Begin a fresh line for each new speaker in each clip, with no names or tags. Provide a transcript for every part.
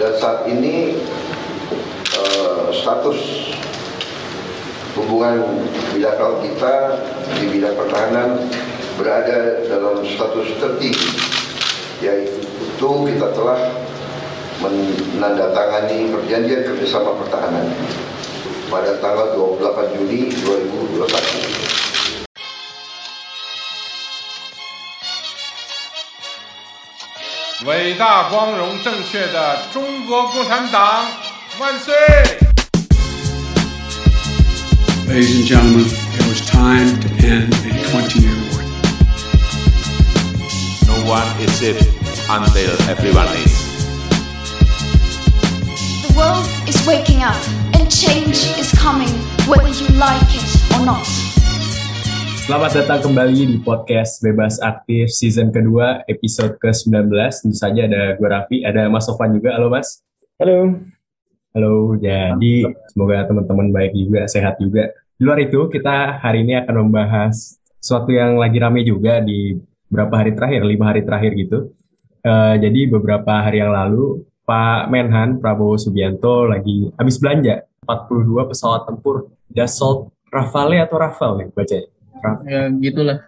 dan saat ini eh, status hubungan bilateral kita di bidang pertahanan berada dalam status tertinggi yaitu kita telah menandatangani perjanjian kerjasama pertahanan pada tanggal 28 Juni 2021.
伟大、光荣、正确的中国共产党万岁！
Ladies and gentlemen, it was time to end a 20 year war.
No one is safe until everyone is.
The world is waking up and change is coming whether you like it or not.
Selamat datang kembali di podcast Bebas Aktif season kedua episode ke-19. Tentu saja ada gue Raffi, ada Mas Sofan juga. Halo Mas.
Halo.
Halo, jadi semoga teman-teman baik juga, sehat juga. Di luar itu, kita hari ini akan membahas sesuatu yang lagi rame juga di beberapa hari terakhir, lima hari terakhir gitu. Eh, jadi beberapa hari yang lalu, Pak Menhan Prabowo Subianto lagi habis belanja 42 pesawat tempur Dassault Rafale atau Rafale nih bacanya?
Ya gitulah.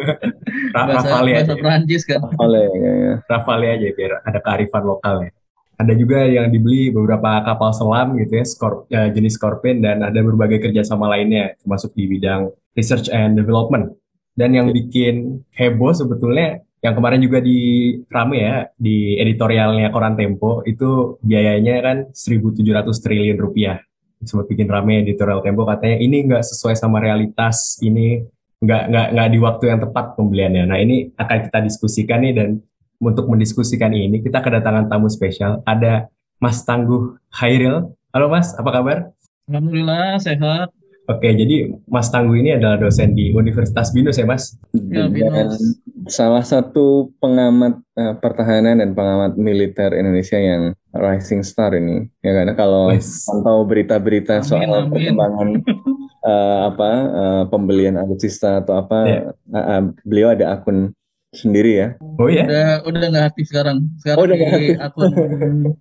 Bahasa,
Rafale
bahasa
aja.
Perancis kan.
Oleh kayaknya.
Rafale aja biar ada kearifan lokal ya. Ada juga yang dibeli beberapa kapal selam gitu ya, skor, ya, jenis Scorpion dan ada berbagai kerjasama lainnya, termasuk di bidang research and development. Dan yang bikin heboh sebetulnya yang kemarin juga di rame ya di editorialnya Koran Tempo itu biayanya kan 1.700 triliun rupiah. Sempat bikin rame editorial Tempo katanya ini nggak sesuai sama realitas, ini nggak nggak nggak di waktu yang tepat pembeliannya. Nah ini akan kita diskusikan nih dan untuk mendiskusikan ini kita kedatangan tamu spesial ada Mas Tangguh Hairil. Halo Mas, apa kabar?
Alhamdulillah sehat.
Oke, jadi Mas Tangguh ini adalah dosen di Universitas Binus ya Mas?
Ya,
Dan
Binus.
salah satu pengamat eh, pertahanan dan pengamat militer Indonesia yang rising star ini, ya karena kalau pantau berita-berita
Amin,
soal
amin.
perkembangan eh, apa eh, pembelian alutsista atau apa,
Ya.
eh, eh, beliau ada akun sendiri ya.
Oh ya?
Udah udah nggak aktif sekarang. Sekarang
Oh, udah nggak
di akun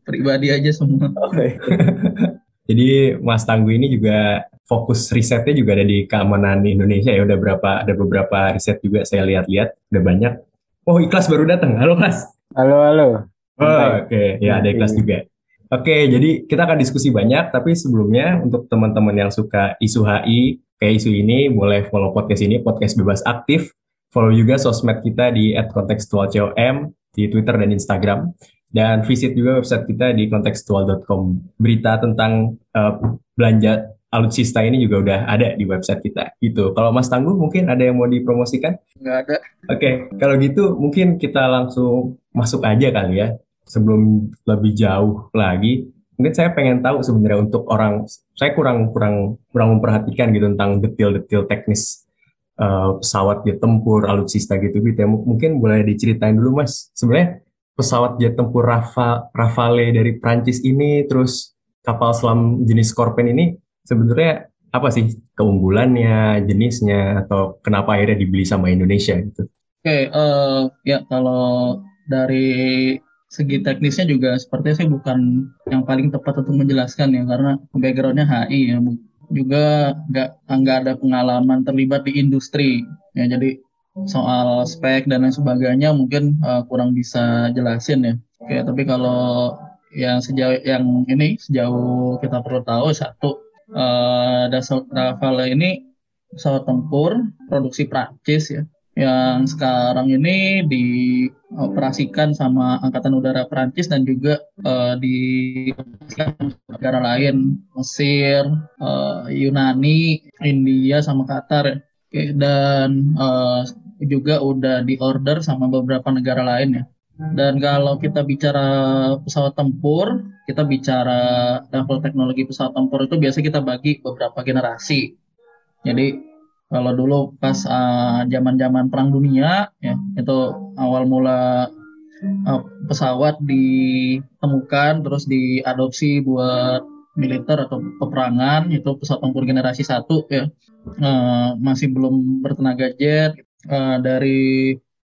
pribadi aja semua.
Jadi Mas Tangguh ini juga fokus risetnya juga ada di keamanan Indonesia ya. Udah berapa ada beberapa riset juga saya lihat-lihat, udah banyak. Oh, Ikhlas baru datang. Halo Mas.
Halo, halo.
Oh. Oke, ya ada Ikhlas juga. Oke, jadi kita akan diskusi banyak, tapi sebelumnya untuk teman-teman yang suka isu HI, kayak isu ini, boleh follow podcast ini, podcast bebas aktif. Follow juga sosmed kita di @kontekstualcom di Twitter dan Instagram. Dan visit juga website kita di kontekstual.com. Berita tentang eh, belanja alutsista ini juga udah ada di website kita. Gitu. Kalau Mas Tangguh mungkin ada yang mau dipromosikan?
Nggak ada.
Oke, kalau gitu mungkin kita langsung masuk aja kali ya. Sebelum lebih jauh lagi, mungkin saya pengen tahu sebenarnya untuk orang, saya kurang kurang kurang memperhatikan gitu tentang detail-detail teknis eh, pesawat jet tempur, alutsista gitu gitu ya. Mungkin boleh diceritain dulu Mas. Sebenarnya pesawat jet tempur Rafa, Rafale dari Prancis ini, terus kapal selam jenis Scorpion ini sebenarnya apa sih keunggulannya, jenisnya, atau kenapa akhirnya dibeli sama Indonesia gitu?
Oke, eh, ya kalau dari segi teknisnya juga sepertinya saya bukan yang paling tepat untuk menjelaskan ya karena backgroundnya HI ya juga nggak nggak ada pengalaman terlibat di industri ya jadi soal spek dan lain sebagainya mungkin eh, kurang bisa jelasin ya. Oke, tapi kalau yang sejauh yang ini sejauh kita perlu tahu satu Dassault Rafale ini pesawat tempur produksi Prancis ya yang sekarang ini dioperasikan sama Angkatan Udara Prancis dan juga eh, di negara lain Mesir, eh, Yunani, India sama Qatar ya. Oke, dan eh, juga udah diorder sama beberapa negara lain ya. Dan kalau kita bicara pesawat tempur, kita bicara level teknologi pesawat tempur itu biasa kita bagi beberapa generasi. Jadi kalau dulu pas zaman-zaman uh, perang dunia ya itu awal mula uh, pesawat ditemukan terus diadopsi buat militer atau peperangan itu pesawat tempur generasi satu ya uh, masih belum bertenaga jet uh, dari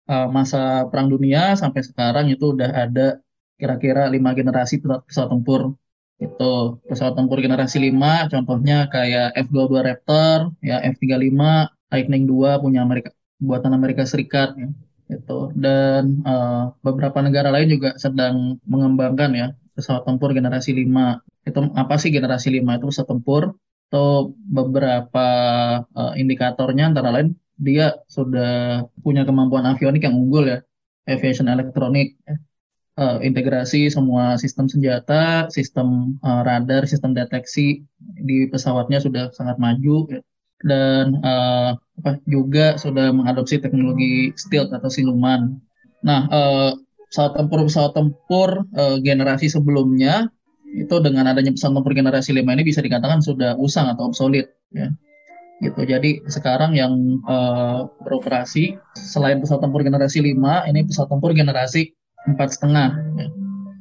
uh, masa Perang Dunia sampai sekarang itu udah ada kira-kira lima generasi pesawat, tempur. Itu pesawat tempur generasi 5 contohnya kayak F-22 Raptor ya F-35 Lightning 2 punya Amerika buatan Amerika Serikat ya. Itu dan uh, beberapa negara lain juga sedang mengembangkan ya pesawat tempur generasi 5 itu apa sih generasi 5 itu pesawat tempur. Atau beberapa uh, indikatornya antara lain dia sudah punya kemampuan avionik yang unggul ya, aviation elektronik, uh, integrasi semua sistem senjata, sistem uh, radar, sistem deteksi di pesawatnya sudah sangat maju ya. dan uh, apa, juga sudah mengadopsi teknologi stealth atau siluman. Nah, uh, pesawat tempur pesawat tempur uh, generasi sebelumnya itu dengan adanya pesawat tempur generasi 5 ini bisa dikatakan sudah usang atau obsolete ya gitu. Jadi sekarang yang uh, beroperasi selain pesawat tempur generasi 5, ini pesawat tempur generasi empat setengah. Ya.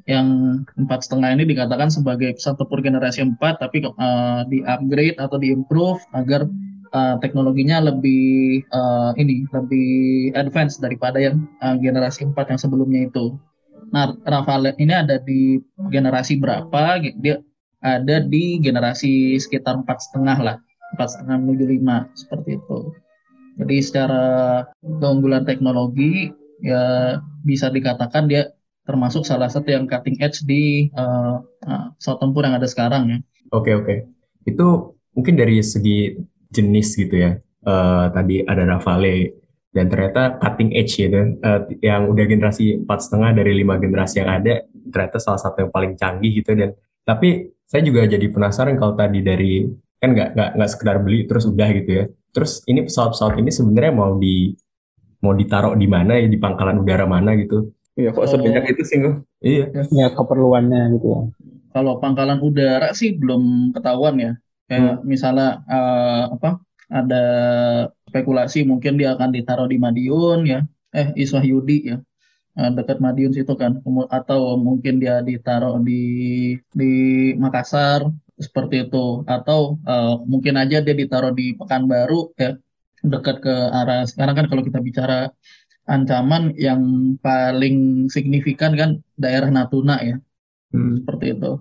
Yang empat setengah ini dikatakan sebagai pesawat tempur generasi 4, tapi uh, di upgrade atau di improve agar uh, teknologinya lebih uh, ini lebih advance daripada yang uh, generasi 4 yang sebelumnya itu. Nah, Rafale ini ada di generasi berapa? Dia ada di generasi sekitar empat setengah lah empat setengah menuju lima seperti itu. Jadi secara keunggulan teknologi ya bisa dikatakan dia termasuk salah satu yang cutting edge di uh, tempur yang ada sekarang ya.
Oke oke. Itu mungkin dari segi jenis gitu ya. Uh, tadi ada Rafale dan ternyata cutting edge gitu uh, yang udah generasi empat setengah dari lima generasi yang ada ternyata salah satu yang paling canggih gitu dan tapi saya juga jadi penasaran kalau tadi dari kan nggak nggak nggak sekedar beli terus udah gitu ya. Terus ini pesawat-pesawat ini sebenarnya mau di mau ditaruh di mana ya di pangkalan udara mana gitu.
Iya kok sebanyak itu sih gue
iya.
Ya keperluannya gitu ya.
Kalau pangkalan udara sih belum ketahuan ya. Kayak hmm. misalnya uh, apa ada spekulasi mungkin dia akan ditaruh di Madiun ya. Eh Iswah Yudi ya. Uh, dekat Madiun situ kan. Atau mungkin dia ditaruh di di Makassar seperti itu. Atau uh, mungkin aja dia ditaruh di Pekanbaru ya dekat ke arah sekarang kan kalau kita bicara ancaman yang paling signifikan kan daerah Natuna ya. Hmm. seperti itu.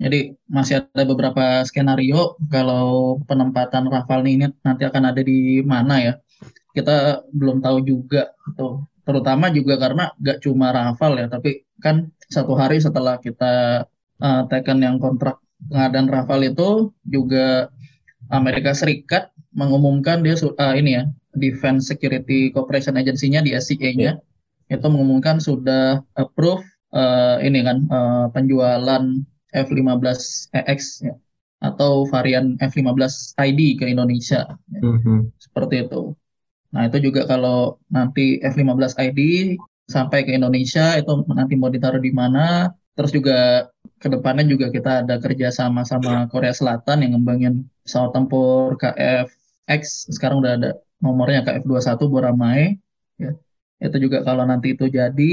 Jadi masih ada beberapa skenario kalau penempatan Rafale ini nanti akan ada di mana ya. Kita belum tahu juga itu terutama juga karena gak cuma Rafale ya tapi kan satu hari setelah kita uh, tekan yang kontrak pengadaan Rafale itu juga Amerika Serikat mengumumkan dia uh, ini ya Defense Security Cooperation Agency-nya di SCA-nya yeah. itu mengumumkan sudah approve uh, ini kan uh, penjualan F15EX ya, atau varian F15 ID ke Indonesia ya. mm-hmm. seperti itu. Nah itu juga kalau nanti F15 ID sampai ke Indonesia itu nanti mau ditaruh di mana Terus juga ke depannya juga kita ada kerja sama sama Korea Selatan yang ngembangin pesawat tempur KF-X sekarang udah ada nomornya KF-21 Boramae ya. Itu juga kalau nanti itu jadi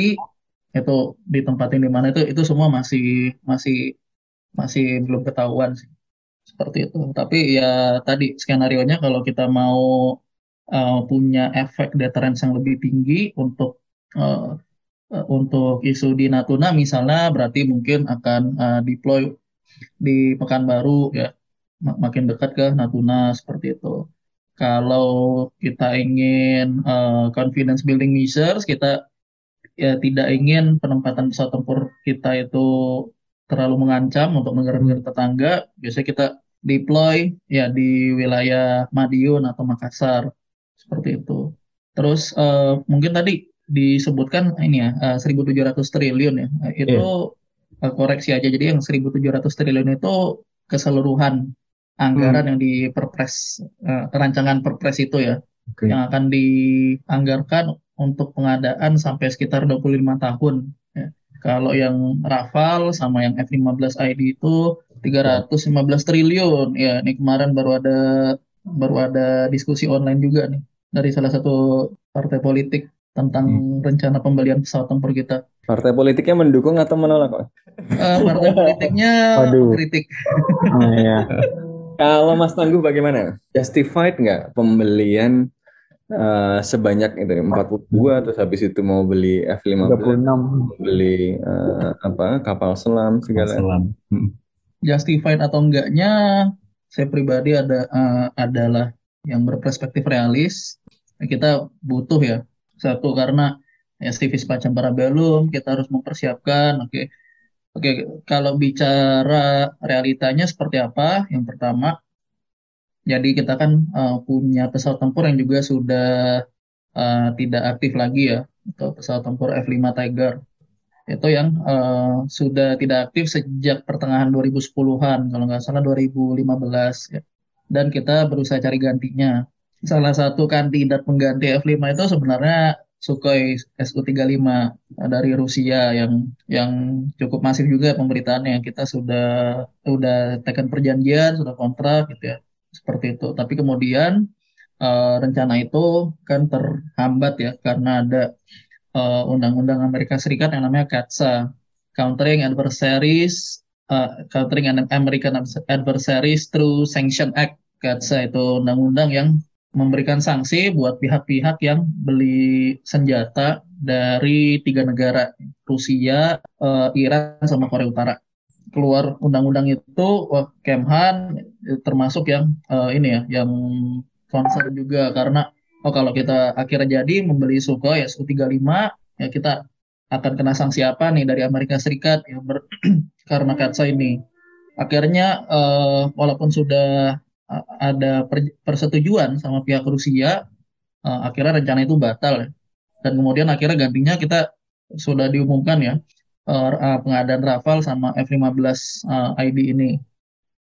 itu ditempatin di mana itu itu semua masih masih masih belum ketahuan sih. Seperti itu. Tapi ya tadi skenario nya kalau kita mau uh, punya efek deterrence yang lebih tinggi untuk uh, untuk isu di Natuna misalnya berarti mungkin akan uh, deploy di Pekanbaru ya makin dekat ke Natuna seperti itu. Kalau kita ingin uh, confidence building measures, kita ya tidak ingin penempatan pesawat tempur kita itu terlalu mengancam untuk negara-negara tetangga. Biasanya kita deploy ya di wilayah Madiun atau Makassar seperti itu. Terus uh, mungkin tadi disebutkan ini ya uh, eh, 1.700 triliun ya. Uh, itu yeah. uh, koreksi aja. Jadi yang 1.700 triliun itu keseluruhan anggaran hmm. yang di perpres uh, rancangan perpres itu ya. Okay. Yang akan dianggarkan untuk pengadaan sampai sekitar 25 tahun. Ya. Kalau yang Rafale sama yang F-15 ID itu 315 triliun. Ya, ini kemarin baru ada baru ada diskusi online juga nih dari salah satu partai politik tentang hmm. rencana pembelian pesawat tempur kita.
Partai politiknya mendukung atau menolak, Pak?
Uh, partai politiknya kritik.
Oh, iya.
Kalau Mas Tangguh bagaimana? Justified nggak pembelian uh, sebanyak itu 42 terus habis itu mau beli F15 36 beli uh, apa kapal selam segala selam.
Hmm. justified atau enggaknya saya pribadi ada uh, adalah yang berperspektif realis kita butuh ya satu karena ya STV semacam Parabellum kita harus mempersiapkan oke okay. oke okay, kalau bicara realitanya seperti apa yang pertama jadi kita kan uh, punya pesawat tempur yang juga sudah uh, tidak aktif lagi ya, atau pesawat tempur F-5 Tiger. Itu yang uh, sudah tidak aktif sejak pertengahan 2010-an, kalau nggak salah 2015 ya. Dan kita berusaha cari gantinya. Salah satu kandidat pengganti F-5 itu sebenarnya Sukhoi Su-35 dari Rusia yang yang cukup masif juga pemberitaannya. Kita sudah sudah tekan perjanjian, sudah kontrak gitu ya seperti itu. Tapi kemudian uh, rencana itu kan terhambat ya karena ada eh, undang-undang Amerika Serikat yang namanya CATSA, Countering Adversaries, uh, Countering American Adversaries Through Sanction Act. CATSA itu undang-undang yang memberikan sanksi buat pihak-pihak yang beli senjata dari tiga negara, Rusia, uh, Iran, sama Korea Utara. Keluar undang-undang itu Kemhan termasuk yang uh, ini ya yang concern juga. Karena oh kalau kita akhirnya jadi membeli Sukhoi Su-35 ya kita akan kena sanksi apa nih dari Amerika Serikat? Ya ber, karena katsa ini. Akhirnya uh, walaupun sudah ada per, persetujuan sama pihak Rusia uh, akhirnya rencana itu batal ya. dan kemudian akhirnya gantinya kita sudah diumumkan ya uh, pengadaan Rafale sama F-15 uh, ID ini.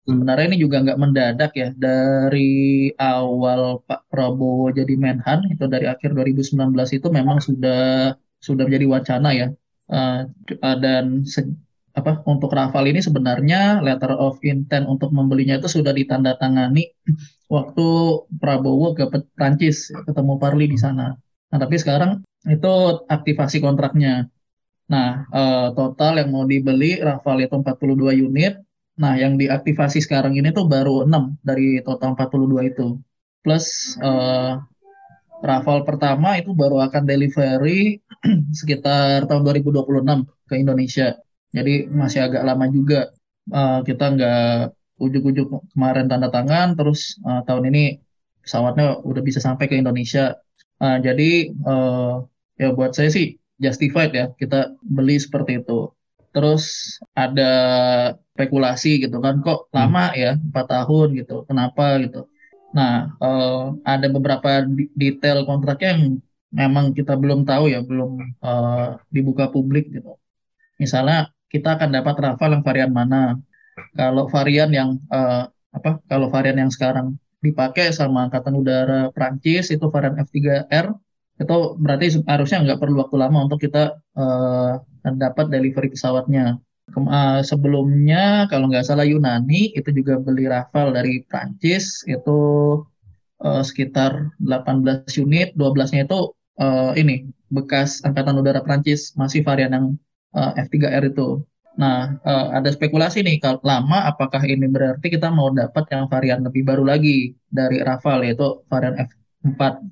Sebenarnya ini juga nggak mendadak ya dari awal Pak Prabowo jadi Menhan itu dari akhir 2019 itu memang sudah sudah menjadi wacana ya uh, dan apa untuk Rafale ini sebenarnya letter of intent untuk membelinya itu sudah ditandatangani waktu Prabowo ke Prancis ketemu Parli di sana. Nah tapi sekarang itu aktivasi kontraknya. Nah, uh, total yang mau dibeli Rafale itu 42 unit. Nah, yang diaktifasi sekarang ini tuh baru 6 dari total 42 itu. Plus uh, Rafale pertama itu baru akan delivery sekitar tahun 2026 ke Indonesia. Jadi masih agak lama juga. Uh, kita nggak ujuk-ujuk kemarin tanda tangan, terus uh, tahun ini pesawatnya udah bisa sampai ke Indonesia. Uh, jadi uh, ya buat saya sih justified ya kita beli seperti itu. Terus ada spekulasi gitu kan kok lama hmm. ya empat tahun gitu kenapa gitu. Nah uh, ada beberapa detail kontraknya yang memang kita belum tahu ya belum uh, dibuka publik gitu. Misalnya kita akan dapat Rafale yang varian mana. Kalau varian yang uh, apa? Kalau varian yang sekarang dipakai sama Angkatan Udara Prancis itu varian F3R itu berarti harusnya nggak perlu waktu lama untuk kita uh, dapat delivery pesawatnya. Uh, sebelumnya kalau nggak salah Yunani itu juga beli Rafale dari Prancis itu uh, sekitar 18 unit, 12-nya itu uh, ini bekas angkatan udara Prancis masih varian yang uh, F3R itu. Nah, uh, ada spekulasi nih kalau lama apakah ini berarti kita mau dapat yang varian lebih baru lagi dari Rafale yaitu varian F4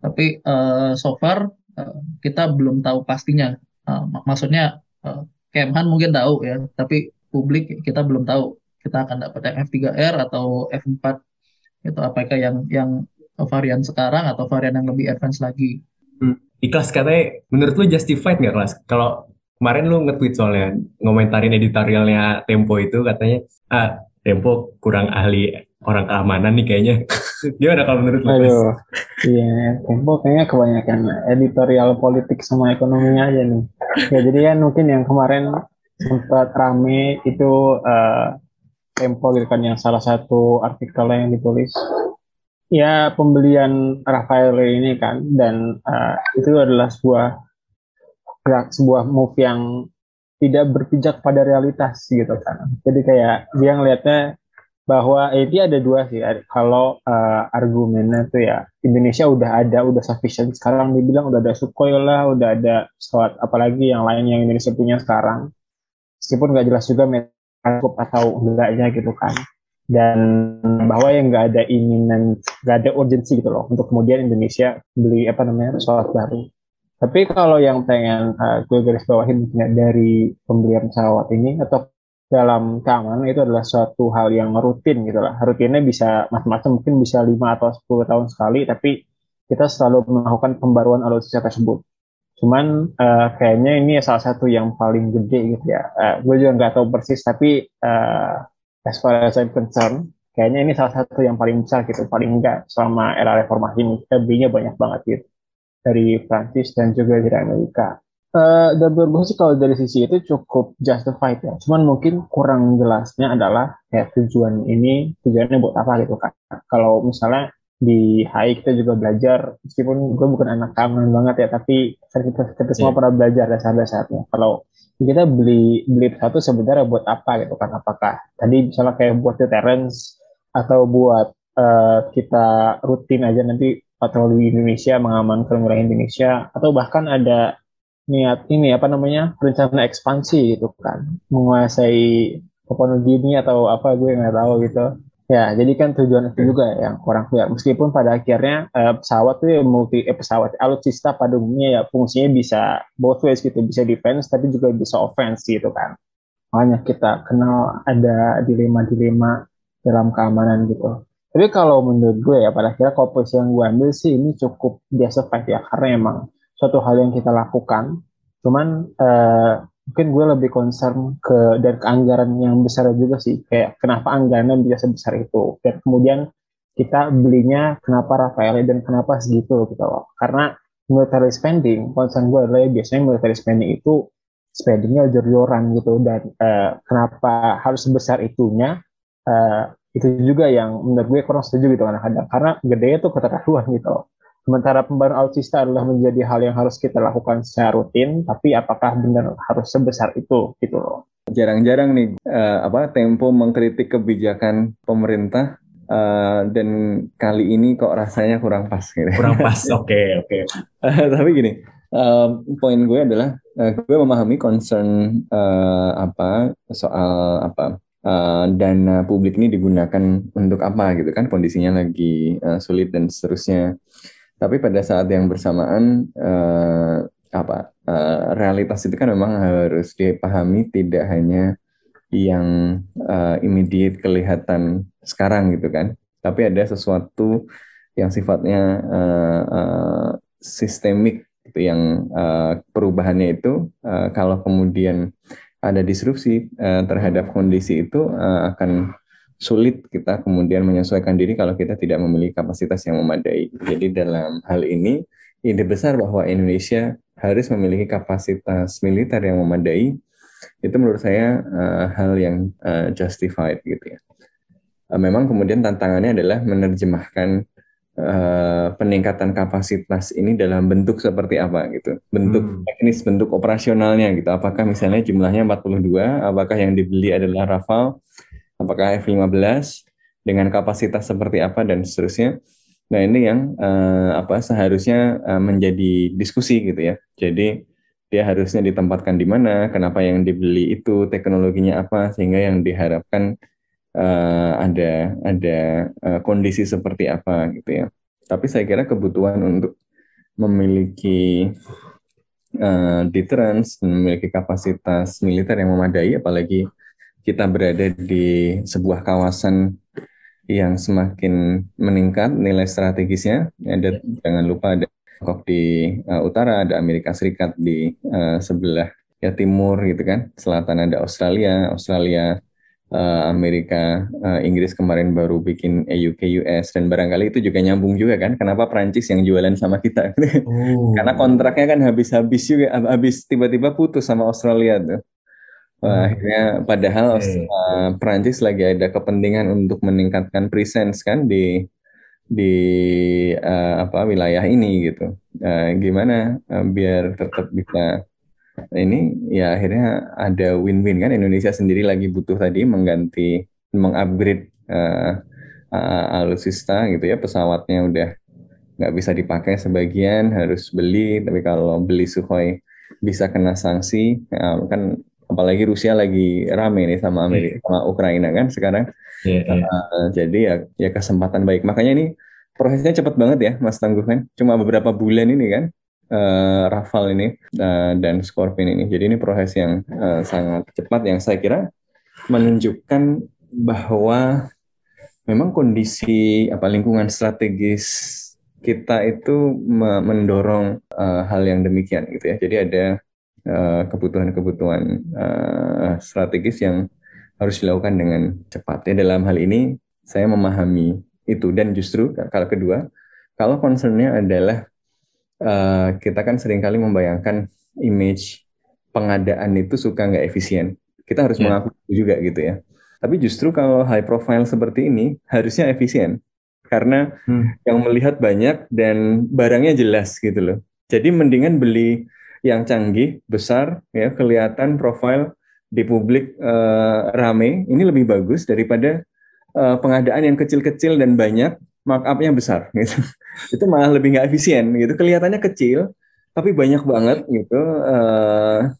tapi uh, so far kita belum tahu pastinya. Uh, maksudnya uh, Kemhan mungkin tahu ya, tapi publik kita belum tahu kita akan dapat yang F3R atau F4 itu apakah yang yang varian sekarang atau varian yang lebih advance lagi.
Hmm. Ikhlas katanya menurut lu justified nggak kelas? Kalau kemarin lu nge-tweet soalnya ngomentarin editorialnya Tempo itu katanya ah Tempo kurang ahli orang keamanan nih kayaknya. Gimana kalau menurut?
Aduh, iya, Tempo kayaknya kebanyakan editorial politik sama ekonominya aja nih. Ya jadi kan mungkin yang kemarin sempat rame itu uh, Tempo gitu kan yang salah satu artikel yang ditulis ya pembelian Rafael ini kan dan uh, itu adalah sebuah sebuah move yang tidak berpijak pada realitas gitu kan. Jadi kayak dia ngelihatnya bahwa eh, ada dua sih. Kalau uh, argumennya tuh ya Indonesia udah ada, udah sufficient. Sekarang dibilang udah ada Sukhoi lah, udah ada pesawat apalagi yang lain yang Indonesia punya sekarang. Meskipun nggak jelas juga cukup atau enggaknya gitu kan dan bahwa yang nggak ada inginan nggak ada urgensi gitu loh untuk kemudian Indonesia beli apa namanya pesawat baru tapi kalau yang pengen uh, gue garis bawahin mungkin dari pembelian pesawat ini atau dalam keamanan itu adalah suatu hal yang rutin gitu lah. Rutinnya bisa macam-macam mungkin bisa lima atau 10 tahun sekali tapi kita selalu melakukan pembaruan alutsista tersebut. Cuman uh, kayaknya ini salah satu yang paling gede gitu ya. Uh, gue juga nggak tahu persis tapi uh, as far as I'm concerned, kayaknya ini salah satu yang paling besar gitu, paling enggak selama era reformasi ini. Belinya banyak banget gitu dari Prancis dan juga dari Amerika. Uh, dan menurut gue sih kalau dari sisi itu cukup justified ya. Cuman mungkin kurang jelasnya adalah kayak tujuan ini tujuannya buat apa gitu kan. Kalau misalnya di HI kita juga belajar meskipun gue bukan anak keamanan banget ya tapi kita, kita semua yeah. pernah belajar dasar-dasarnya kalau kita beli beli satu sebenarnya buat apa gitu kan apakah tadi misalnya kayak buat deterrence atau buat uh, kita rutin aja nanti patroli Indonesia mengamankan wilayah Indonesia atau bahkan ada niat ini apa namanya rencana ekspansi gitu kan menguasai Papua Nugini atau apa gue nggak tahu gitu Ya, jadi kan tujuan itu juga yang kurang clear. Meskipun pada akhirnya uh, pesawat itu ya multi eh, pesawat alutsista pada umumnya ya fungsinya bisa both ways gitu, bisa defense tapi juga bisa offense gitu kan. Makanya kita kenal ada dilema-dilema dalam keamanan gitu. Tapi kalau menurut gue ya pada akhirnya komposisi yang gue ambil sih ini cukup biasa ya karena emang suatu hal yang kita lakukan. Cuman uh, mungkin gue lebih concern ke dari keanggaran yang besar juga sih. Kayak kenapa anggarannya bisa sebesar itu? Dan kemudian kita belinya kenapa Rafael dan kenapa segitu gitu loh. Karena military spending concern gue adalah ya, biasanya military spending itu spendingnya jor-joran gitu. Dan uh, kenapa harus sebesar itunya? Uh, itu juga yang menurut gue kurang setuju gitu kadang-kadang karena gede itu keterlaluan gitu loh Sementara pembaruan alutsista adalah menjadi hal yang harus kita lakukan secara rutin, tapi apakah benar harus sebesar itu gitu loh.
Jarang-jarang nih uh, apa Tempo mengkritik kebijakan pemerintah uh, dan kali ini kok rasanya kurang pas gitu.
Kurang pas. Oke, oke. Okay,
okay. tapi gini, uh, poin gue adalah uh, gue memahami concern uh, apa soal apa uh, dana publik ini digunakan untuk apa gitu kan? Kondisinya lagi uh, sulit dan seterusnya. Tapi pada saat yang bersamaan uh, apa uh, realitas itu kan memang harus dipahami tidak hanya yang uh, immediate kelihatan sekarang gitu kan, tapi ada sesuatu yang sifatnya uh, uh, sistemik gitu yang uh, perubahannya itu uh, kalau kemudian ada disrupsi uh, terhadap kondisi itu uh, akan sulit kita kemudian menyesuaikan diri kalau kita tidak memiliki kapasitas yang memadai. Jadi dalam hal ini ide besar bahwa Indonesia harus memiliki kapasitas militer yang memadai itu menurut saya uh, hal yang uh, justified gitu ya. Memang kemudian tantangannya adalah menerjemahkan uh, peningkatan kapasitas ini dalam bentuk seperti apa gitu. Bentuk hmm. teknis, bentuk operasionalnya gitu. Apakah misalnya jumlahnya 42, apakah yang dibeli adalah Rafale apakah F15 dengan kapasitas seperti apa dan seterusnya. Nah ini yang uh, apa seharusnya uh, menjadi diskusi gitu ya. Jadi dia harusnya ditempatkan di mana, kenapa yang dibeli itu teknologinya apa sehingga yang diharapkan uh, ada ada uh, kondisi seperti apa gitu ya. Tapi saya kira kebutuhan untuk memiliki uh, deterrence, memiliki kapasitas militer yang memadai, apalagi kita berada di sebuah kawasan yang semakin meningkat nilai strategisnya. Ada jangan lupa ada Tiongkok di uh, utara, ada Amerika Serikat di uh, sebelah ya timur gitu kan. Selatan ada Australia, Australia uh, Amerika, uh, Inggris kemarin baru bikin UK US dan barangkali itu juga nyambung juga kan. Kenapa Prancis yang jualan sama kita? Oh. Karena kontraknya kan habis-habis juga, habis tiba-tiba putus sama Australia tuh. Wah, akhirnya padahal okay. uh, Prancis lagi ada kepentingan untuk meningkatkan presence kan di di uh, apa wilayah ini gitu. Uh, gimana uh, biar tetap bisa ini ya akhirnya ada win-win kan. Indonesia sendiri lagi butuh tadi mengganti mengupgrade uh, uh, alutsista gitu ya. Pesawatnya udah nggak bisa dipakai sebagian harus beli. Tapi kalau beli Sukhoi bisa kena sanksi. Uh, kan apalagi Rusia lagi rame nih sama Amerika sama Ukraina kan sekarang. Yeah, yeah. Uh, jadi ya ya kesempatan baik. Makanya ini prosesnya cepat banget ya Mas Tangguh kan. Cuma beberapa bulan ini kan uh, Rafale ini uh, dan Scorpion ini. Jadi ini proses yang uh, sangat cepat yang saya kira menunjukkan bahwa memang kondisi apa lingkungan strategis kita itu mendorong uh, hal yang demikian gitu ya. Jadi ada kebutuhan-kebutuhan uh, strategis yang harus dilakukan dengan cepat. Ya, dalam hal ini saya memahami itu dan justru kalau kedua kalau concernnya adalah uh, kita kan sering kali membayangkan image pengadaan itu suka nggak efisien. Kita harus yeah. mengaku juga gitu ya. Tapi justru kalau high profile seperti ini harusnya efisien karena hmm. yang melihat banyak dan barangnya jelas gitu loh. Jadi mendingan beli yang canggih, besar, ya kelihatan profile di publik uh, rame. Ini lebih bagus daripada uh, pengadaan yang kecil-kecil dan banyak markupnya besar gitu. Itu malah lebih nggak efisien gitu. Kelihatannya kecil tapi banyak banget gitu. Uh,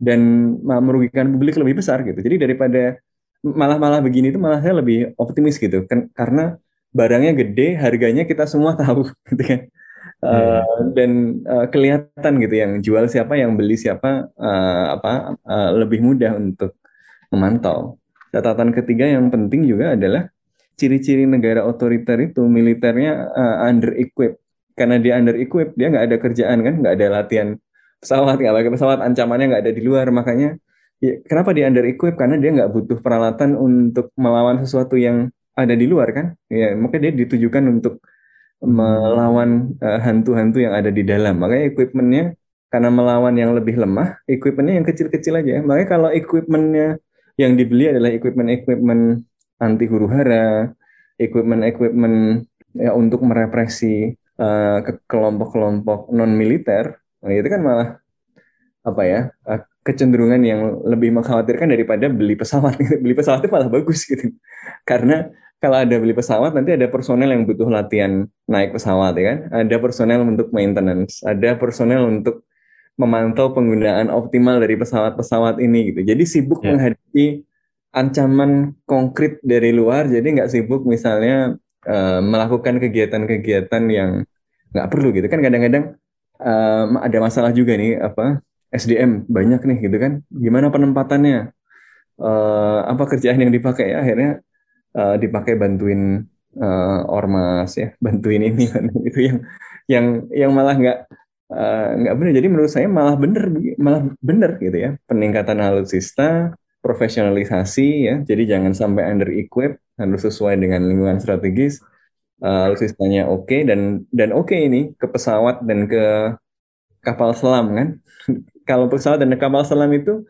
dan merugikan publik lebih besar gitu. Jadi daripada malah malah begini itu malah saya lebih optimis gitu. Kan karena barangnya gede harganya kita semua tahu gitu kan. Uh, dan uh, kelihatan gitu yang jual siapa yang beli siapa uh, apa uh, lebih mudah untuk memantau. Catatan ketiga yang penting juga adalah ciri-ciri negara otoriter itu militernya uh, under equip. Karena dia under equip dia nggak ada kerjaan kan nggak ada latihan pesawat nggak pakai pesawat ancamannya nggak ada di luar. Makanya ya, kenapa dia under equip? Karena dia nggak butuh peralatan untuk melawan sesuatu yang ada di luar kan? Ya makanya dia ditujukan untuk melawan eh, hantu-hantu yang ada di dalam. Makanya equipmentnya karena melawan yang lebih lemah equipmentnya yang kecil-kecil aja. Makanya kalau equipmentnya yang dibeli adalah equipment-equipment anti huru hara, equipment-equipment ya untuk merepresi uh, ke kelompok-kelompok non militer, nah, itu kan malah apa ya uh, kecenderungan yang lebih mengkhawatirkan daripada beli pesawat. beli pesawat itu malah bagus gitu, karena kalau ada beli pesawat nanti ada personel yang butuh latihan naik pesawat ya kan, ada personel untuk maintenance, ada personel untuk memantau penggunaan optimal dari pesawat-pesawat ini gitu. Jadi sibuk yeah. menghadapi ancaman konkret dari luar jadi nggak sibuk misalnya uh, melakukan kegiatan-kegiatan yang nggak perlu gitu kan. Kadang-kadang uh, ada masalah juga nih apa SDM banyak nih gitu kan. Gimana penempatannya? Uh, apa kerjaan yang dipakai ya? Akhirnya uh, dipakai bantuin uh, ormas ya bantuin ini itu yang yang yang malah nggak nggak uh, benar jadi menurut saya malah bener malah bener gitu ya peningkatan alutsista profesionalisasi ya. Jadi jangan sampai under equip, harus sesuai dengan lingkungan strategis. Uh, sistemnya oke okay, dan dan oke okay ini ke pesawat dan ke kapal selam kan. Kalau pesawat dan kapal selam itu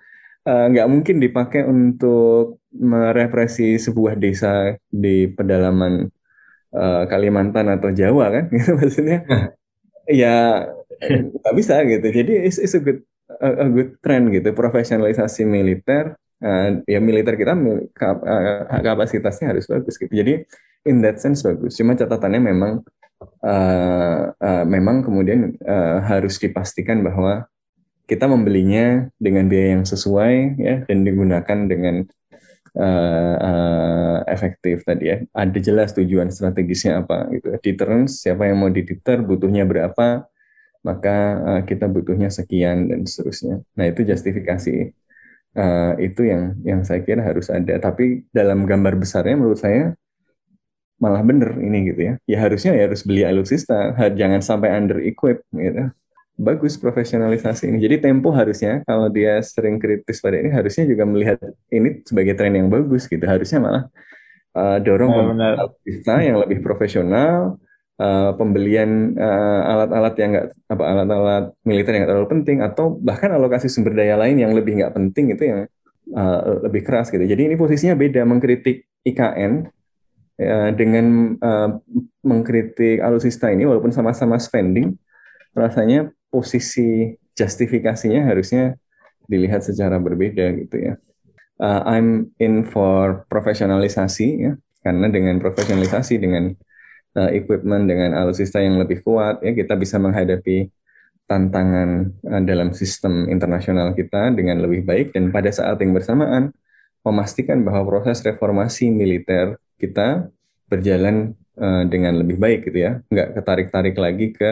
uh, nggak uh, mungkin dipakai untuk merepresi sebuah desa di pedalaman uh, Kalimantan atau Jawa kan, gitu maksudnya. ya nggak bisa gitu. Jadi it's, it's a good a, a good trend gitu profesionalisasi militer uh, ya militer kita uh, kapasitasnya harus bagus gitu. Jadi in that sense bagus. Cuma catatannya memang uh, uh, memang kemudian uh, harus dipastikan bahwa kita membelinya dengan biaya yang sesuai ya dan digunakan dengan uh, uh, efektif tadi ya. Ada jelas tujuan strategisnya apa gitu. Deterrence siapa yang mau diditer butuhnya berapa maka uh, kita butuhnya sekian dan seterusnya. Nah itu justifikasi uh, itu yang yang saya kira harus ada. Tapi dalam gambar besarnya menurut saya malah bener ini gitu ya. Ya harusnya ya harus beli alutsista, jangan sampai under equip gitu. Bagus profesionalisasi ini. Jadi Tempo harusnya kalau dia sering kritis pada ini harusnya juga melihat ini sebagai tren yang bagus gitu. Harusnya malah uh, dorong alutsista yang lebih profesional, uh, pembelian uh, alat-alat yang nggak apa alat-alat militer yang nggak terlalu penting atau bahkan alokasi sumber daya lain yang lebih nggak penting itu yang uh, lebih keras gitu. Jadi ini posisinya beda mengkritik IKN ya, dengan uh, mengkritik alutsista ini walaupun sama-sama spending rasanya posisi justifikasinya harusnya dilihat secara berbeda gitu ya. Uh, I'm in for profesionalisasi ya karena dengan profesionalisasi dengan uh, equipment dengan alutsista yang lebih kuat ya kita bisa menghadapi tantangan uh, dalam sistem internasional kita dengan lebih baik dan pada saat yang bersamaan memastikan bahwa proses reformasi militer kita berjalan uh, dengan lebih baik gitu ya, nggak ketarik-tarik lagi ke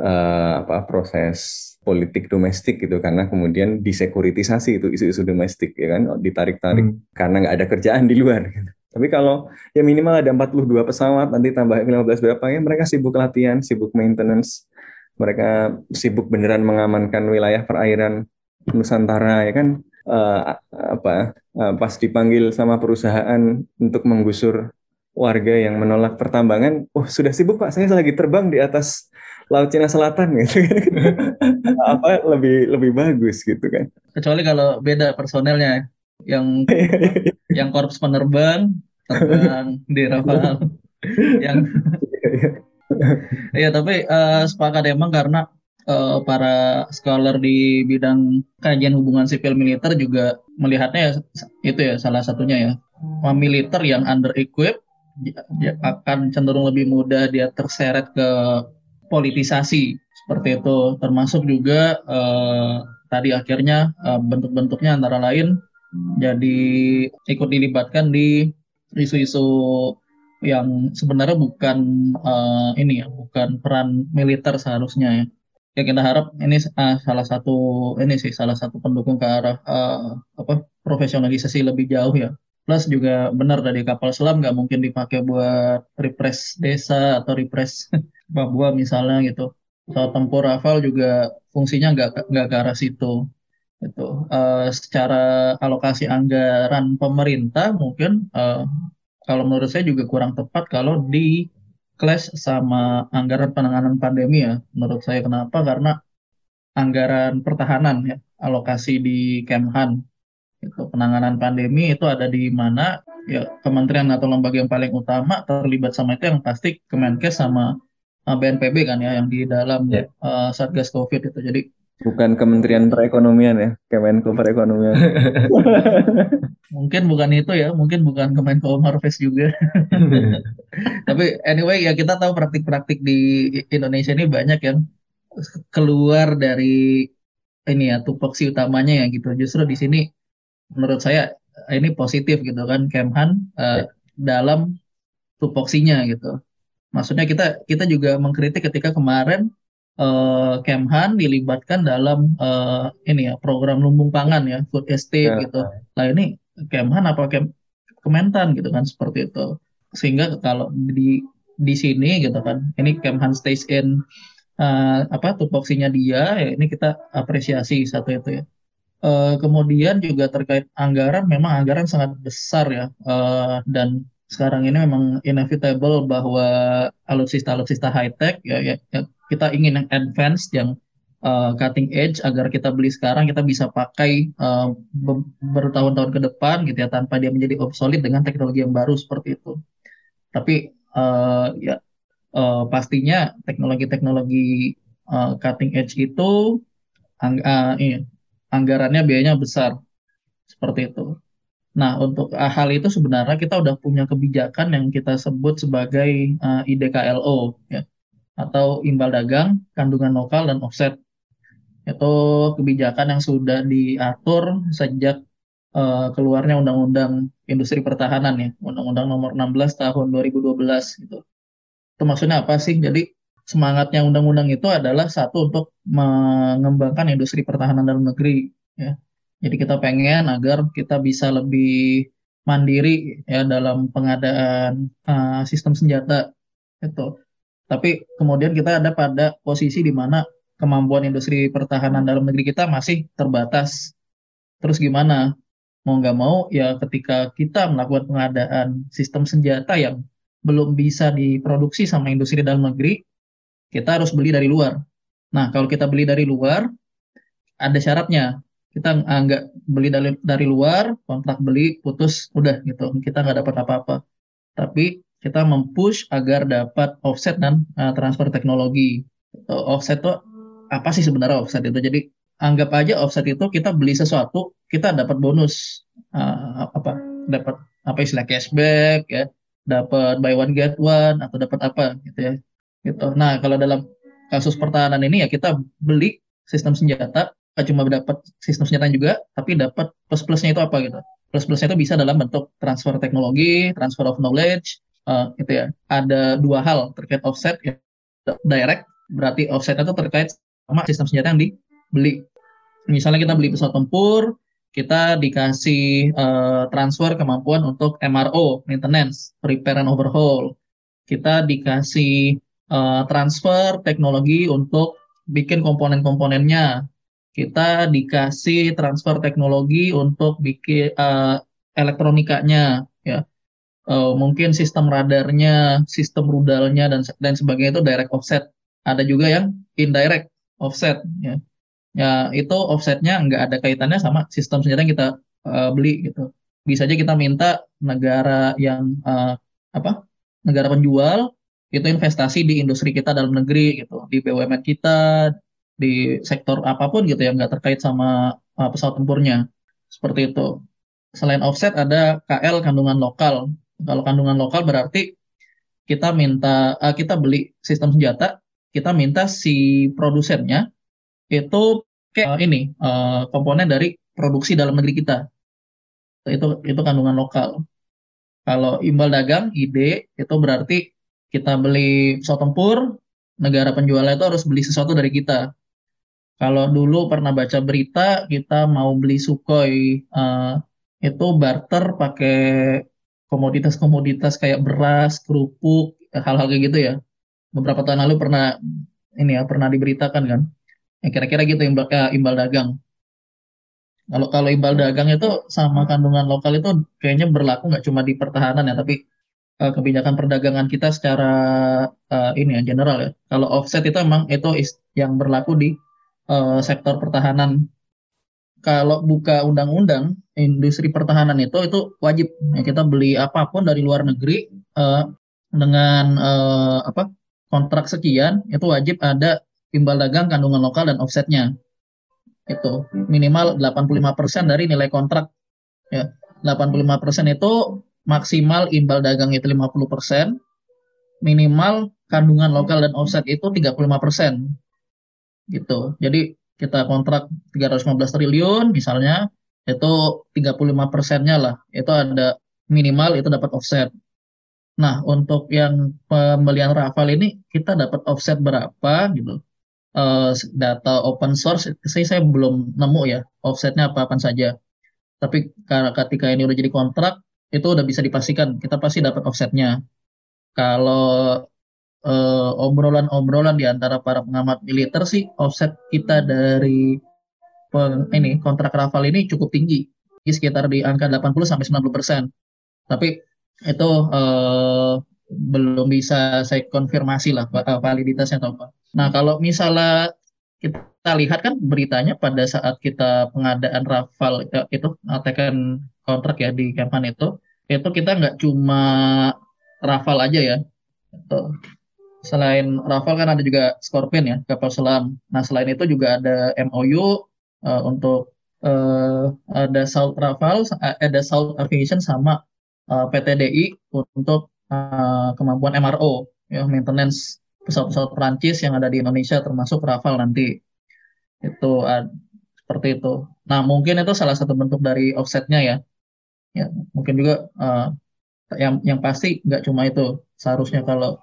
uh, apa proses politik domestik gitu karena kemudian disekuritisasi itu isu-isu domestik ya kan ditarik-tarik hmm. karena nggak ada kerjaan di luar gitu. Tapi kalau ya minimal ada 42 pesawat nanti tambah 15 berapa ya mereka sibuk latihan, sibuk maintenance, mereka sibuk beneran mengamankan wilayah perairan Nusantara ya kan? Uh, apa uh, pas dipanggil sama perusahaan untuk menggusur warga yang menolak pertambangan, oh sudah sibuk pak, saya lagi terbang di atas laut Cina Selatan gitu kan, apa lebih lebih bagus gitu kan.
Kecuali kalau beda personelnya, yang yang korps penerbang terbang di Rafale, yang Iya tapi uh, sepakat emang karena uh, para scholar di bidang kajian hubungan sipil militer juga melihatnya ya, itu ya salah satunya ya. Militer yang under equipped dia akan cenderung lebih mudah dia terseret ke politisasi. Seperti itu. Termasuk juga eh, tadi akhirnya eh, bentuk-bentuknya antara lain jadi ikut dilibatkan di isu-isu yang sebenarnya bukan uh, ini ya bukan peran militer seharusnya ya ya kita harap ini uh, salah satu ini sih salah satu pendukung ke arah uh, apa profesionalisasi lebih jauh ya Plus juga benar dari kapal selam nggak mungkin dipakai buat repress desa atau repress Papua misalnya gitu. Pesawat tempur Rafale juga fungsinya nggak nggak ke arah situ. Itu uh, secara alokasi anggaran pemerintah mungkin uh, kalau menurut saya juga kurang tepat kalau di clash sama anggaran penanganan pandemi ya. Menurut saya kenapa? Karena anggaran pertahanan ya alokasi di Kemhan itu penanganan pandemi itu ada di mana ya kementerian atau lembaga yang paling utama terlibat sama itu yang pasti Kemenkes sama uh, BNPB kan ya yang di dalam yeah. uh, Satgas Covid itu. Jadi
bukan Kementerian Perekonomian ya, Kemenko Perekonomian.
mungkin bukan itu ya, mungkin bukan Kemenko Marves juga. Tapi anyway ya kita tahu praktik-praktik di Indonesia ini banyak yang keluar dari ini ya tupoksi utamanya ya gitu. Justru di sini menurut saya eh, ini positif gitu kan Kemhan uh, dalam tupoksinya gitu. Maksudnya kita kita juga mengkritik ketika kemarin uh, Kemhan dilibatkan dalam uh, ini ya program lumbung pangan ya food estate ya. gitu. Nah ini Kemhan apa Kem Kementan gitu kan seperti itu. Sehingga kalau di di sini gitu kan ini Kemhan stays in uh, apa tupoksinya dia ya ini kita apresiasi satu itu ya. Uh, kemudian juga terkait anggaran, memang anggaran sangat besar ya, uh, dan sekarang ini memang inevitable bahwa alutsista-alutsista high tech ya, ya, ya kita ingin yang advance, yang uh, cutting edge agar kita beli sekarang kita bisa pakai uh, bertahun-tahun ke depan gitu ya tanpa dia menjadi obsolete dengan teknologi yang baru seperti itu. Tapi uh, ya uh, pastinya teknologi-teknologi uh, cutting edge itu uh, iya, anggarannya biayanya besar seperti itu. Nah, untuk hal itu sebenarnya kita udah punya kebijakan yang kita sebut sebagai uh, eh, IDKLO ya atau imbal dagang, kandungan lokal dan offset. Itu kebijakan yang sudah diatur sejak uh, keluarnya Undang-Undang Industri Pertahanan ya, Undang-Undang Nomor 16 Tahun 2012 gitu. Itu maksudnya apa sih? Jadi semangatnya undang-undang itu adalah satu untuk mengembangkan industri pertahanan dalam negeri ya. Jadi kita pengen agar kita bisa lebih mandiri ya dalam pengadaan uh, sistem senjata itu. Tapi kemudian kita ada pada posisi di mana kemampuan industri pertahanan dalam negeri kita masih terbatas. Terus gimana? Mau nggak mau ya ketika kita melakukan pengadaan sistem senjata yang belum bisa diproduksi sama industri dalam negeri, kita harus beli dari luar. Nah, kalau kita beli dari luar, ada syaratnya. Kita nggak beli dari, dari luar, kontrak beli putus, udah gitu. Kita nggak dapat apa-apa. tapi kita mempush agar dapat offset dan uh, transfer teknologi. Offset itu apa sih sebenarnya offset itu? Jadi anggap aja offset itu kita beli sesuatu, kita dapat bonus uh, apa? Dapat apa istilah cashback ya, dapat buy one get one atau dapat apa gitu ya. Gitu. Nah, kalau dalam kasus pertahanan ini ya kita beli sistem senjata, cuma dapat sistem senjata juga, tapi dapat plus-plusnya itu apa gitu. Plus-plusnya itu bisa dalam bentuk transfer teknologi, transfer of knowledge, uh, gitu ya. Ada dua hal terkait offset ya. Direct berarti offset itu terkait sama sistem senjata yang dibeli. Misalnya kita beli pesawat tempur, kita dikasih uh, transfer kemampuan untuk MRO, maintenance, repair and overhaul. Kita dikasih uh, transfer teknologi untuk bikin komponen-komponennya. Kita dikasih transfer teknologi untuk bikin uh, elektronikanya, ya. Uh, mungkin sistem radarnya, sistem rudalnya dan dan sebagainya itu direct offset. Ada juga yang indirect offset ya. Ya itu offsetnya nggak ada kaitannya sama sistem senjata yang kita uh, beli gitu. Bisa aja kita minta negara yang uh, apa negara penjual itu investasi di industri kita dalam negeri gitu. Di BUMN kita di sektor apa pun gitu yang nggak terkait sama uh, pesawat tempurnya seperti itu selain offset ada KL kandungan lokal kalau kandungan lokal berarti kita minta uh, kita beli sistem senjata kita minta si produsennya itu kayak uh, ini uh, komponen dari produksi dalam negeri kita. Itu itu kandungan lokal. Kalau imbal dagang ide itu berarti kita beli pesawat tempur, negara penjualnya itu harus beli sesuatu dari kita. Kalau dulu pernah baca berita kita mau beli Sukhoi uh, itu barter pakai komoditas-komoditas kayak beras, kerupuk, hal-hal kayak gitu ya. Beberapa tahun lalu pernah ini ya pernah diberitakan kan. Ya, kira-kira gitu imbal, ya, imbal dagang. Kalau kalau imbal dagang itu sama kandungan lokal itu kayaknya berlaku nggak cuma di pertahanan ya tapi uh, kebijakan perdagangan kita secara uh, ini ya general ya. Kalau offset itu emang itu yang berlaku di uh, sektor pertahanan. Kalau buka undang-undang industri pertahanan itu itu wajib. Ya, kita beli apa pun dari luar negeri uh, dengan uh, apa kontrak sekian itu wajib ada timbal dagang kandungan lokal dan offsetnya. Itu. Minimal 85% dari nilai kontrak. Ya 85% itu maksimal imbal dagang itu 50% minimal kandungan lokal dan offset itu 35% gitu jadi kita kontrak 315 triliun misalnya itu 35 persennya lah itu ada minimal itu dapat offset Nah, untuk yang pembelian Rafale ini kita dapat offset berapa gitu. Uh, data open source sih saya belum nemu ya offsetnya apa apa saja. Tapi karena ketika ini udah jadi kontrak itu udah bisa dipastikan kita pasti dapat offsetnya. Kalau obrolan-obrolan di antara para pengamat militer sih offset kita dari peng, ini kontrak Rafale ini cukup tinggi, sekitar di angka 80 sampai 90 persen. Tapi itu uh, belum bisa saya konfirmasi lah uh, validitasnya atau apa. Nah kalau misalnya kita lihat kan beritanya pada saat kita pengadaan Rafale itu tekan kontrak ya di Kempan itu, itu kita nggak cuma Rafale aja ya. Selain Rafale kan ada juga Scorpion ya kapal selam. Nah selain itu juga ada MOU uh, untuk uh, ada South Rafale, ada South Aviation sama uh, eh, PTDI untuk uh, kemampuan MRO, ya maintenance pesawat-pesawat Perancis yang ada di Indonesia termasuk Rafale nanti. Itu uh, seperti itu. Nah, mungkin itu salah satu bentuk dari offsetnya ya. Ya, mungkin juga uh, yang yang pasti nggak cuma itu. Seharusnya kalau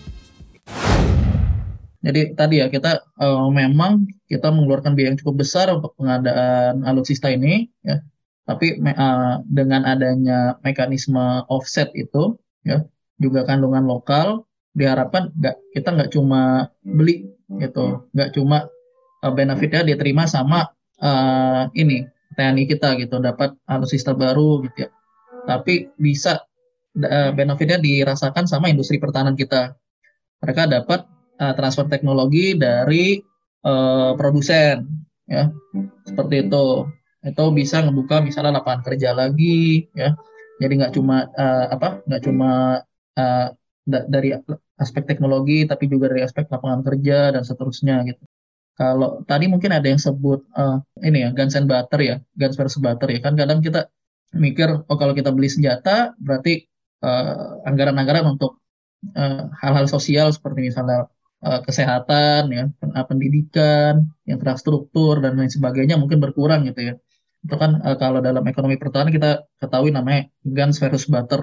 Jadi tadi ya kita uh, memang kita mengeluarkan biaya yang cukup besar untuk pengadaan alutsista ini ya. Tapi uh, dengan adanya mekanisme offset itu ya juga kandungan lokal diharapkan nggak kita nggak cuma beli gitu. Nggak cuma uh, benefitnya diterima sama uh, ini TNI kita gitu. Dapat alutsista baru gitu ya. Tapi bisa uh, benefitnya dirasakan sama industri pertahanan kita mereka dapat uh, transfer teknologi dari uh, produsen ya. Seperti itu. Itu bisa ngebuka misalnya lapangan kerja lagi ya. Jadi nggak cuma uh, apa nggak cuma uh, da dari aspek teknologi tapi juga dari aspek lapangan kerja dan seterusnya gitu. Kalau tadi mungkin ada yang sebut uh, ini ya guns and butter ya guns versus butter ya. Kan kadang kita mikir oh kalau kita beli senjata berarti anggaran-anggaran uh, untuk hal-hal uh, sosial seperti misalnya uh, kesehatan ya pendidikan infrastruktur dan lain sebagainya mungkin berkurang gitu ya itu kan uh, kalau dalam ekonomi pertahanan kita ketahui namanya guns versus butter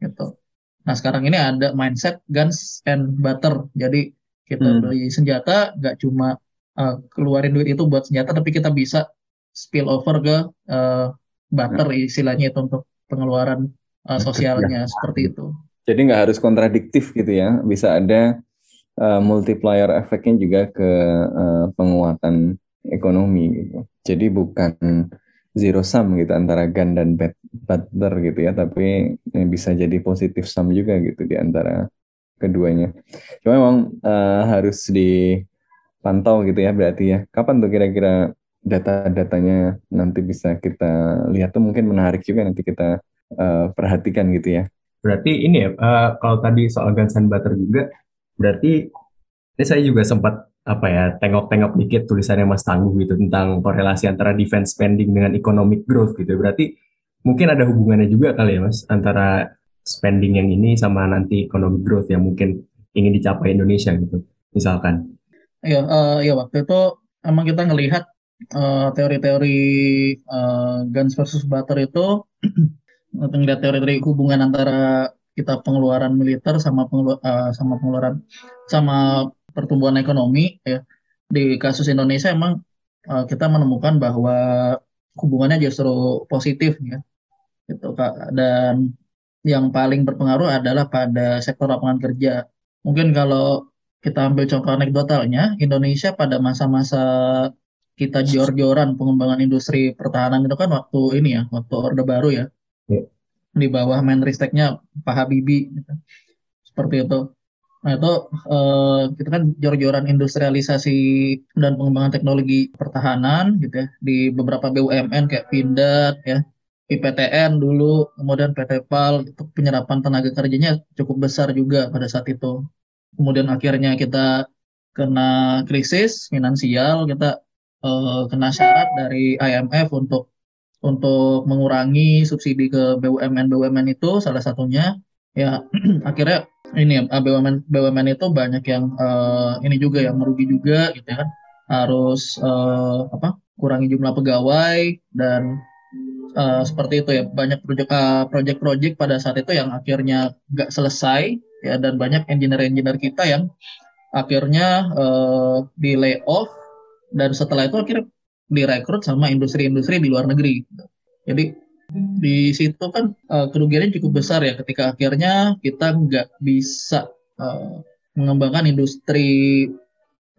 gitu. Nah sekarang ini ada mindset guns and butter. Jadi kita hmm. beli senjata nggak cuma uh, keluarin duit itu buat senjata, tapi kita bisa spill over ke uh, butter ya. istilahnya itu untuk pengeluaran uh, sosialnya ya. seperti itu.
Jadi nggak harus kontradiktif gitu ya, bisa ada uh, multiplier efeknya juga ke uh, penguatan ekonomi gitu. Jadi bukan zero sum gitu antara gun dan bad butter gitu ya tapi bisa jadi positif sum juga gitu di antara keduanya. Cuma memang uh, harus dipantau gitu ya berarti ya. Kapan tuh kira-kira data-datanya nanti bisa kita lihat tuh? Mungkin menarik juga nanti kita uh, perhatikan gitu ya
berarti ini ya uh, kalau tadi soal guns and butter juga berarti ini saya juga sempat apa ya tengok-tengok dikit tulisannya Mas Tangguh gitu tentang korelasi antara defense spending dengan economic growth gitu. Berarti mungkin ada hubungannya juga kali ya Mas antara spending yang ini sama nanti economic growth yang mungkin ingin dicapai Indonesia gitu. Misalkan.
Iya, uh, ya waktu itu emang kita ngelihat uh, teori-teori uh, guns versus butter itu ngelihat teori-teori hubungan antara kita pengeluaran militer sama pengelu uh, sama pengeluaran sama pertumbuhan ekonomi ya. Di kasus Indonesia emang uh, kita menemukan bahwa hubungannya justru positif ya. Gitu kak. Dan yang paling berpengaruh adalah pada sektor lapangan kerja. Mungkin kalau kita ambil contoh anekdotalnya Indonesia pada masa-masa kita jor-joran pengembangan industri pertahanan itu kan waktu ini ya waktu orde baru ya, ya. di bawah Menristeknya Pak Habibie gitu. seperti itu Nah itu uh, kita kan jor-joran industrialisasi dan pengembangan teknologi pertahanan gitu ya di beberapa BUMN kayak Pindad ya, IPTN dulu, kemudian PT PAL itu penyerapan tenaga kerjanya cukup besar juga pada saat itu. Kemudian akhirnya kita kena krisis finansial, kita uh, kena syarat dari IMF untuk untuk mengurangi subsidi ke BUMN BUMN itu salah satunya ya akhirnya ini ya BUMN BUMN itu banyak yang uh, ini juga yang merugi juga gitu ya kan. Harus uh, apa kurangi jumlah pegawai dan uh, seperti itu ya banyak proyek uh, proyek-proyek pada saat itu yang akhirnya nggak selesai ya dan banyak engineer-engineer kita yang akhirnya uh, di layoff dan setelah itu akhirnya direkrut sama industri-industri di luar negeri. Jadi di situ kan uh, kerugiannya cukup besar ya ketika akhirnya kita nggak bisa uh, mengembangkan industri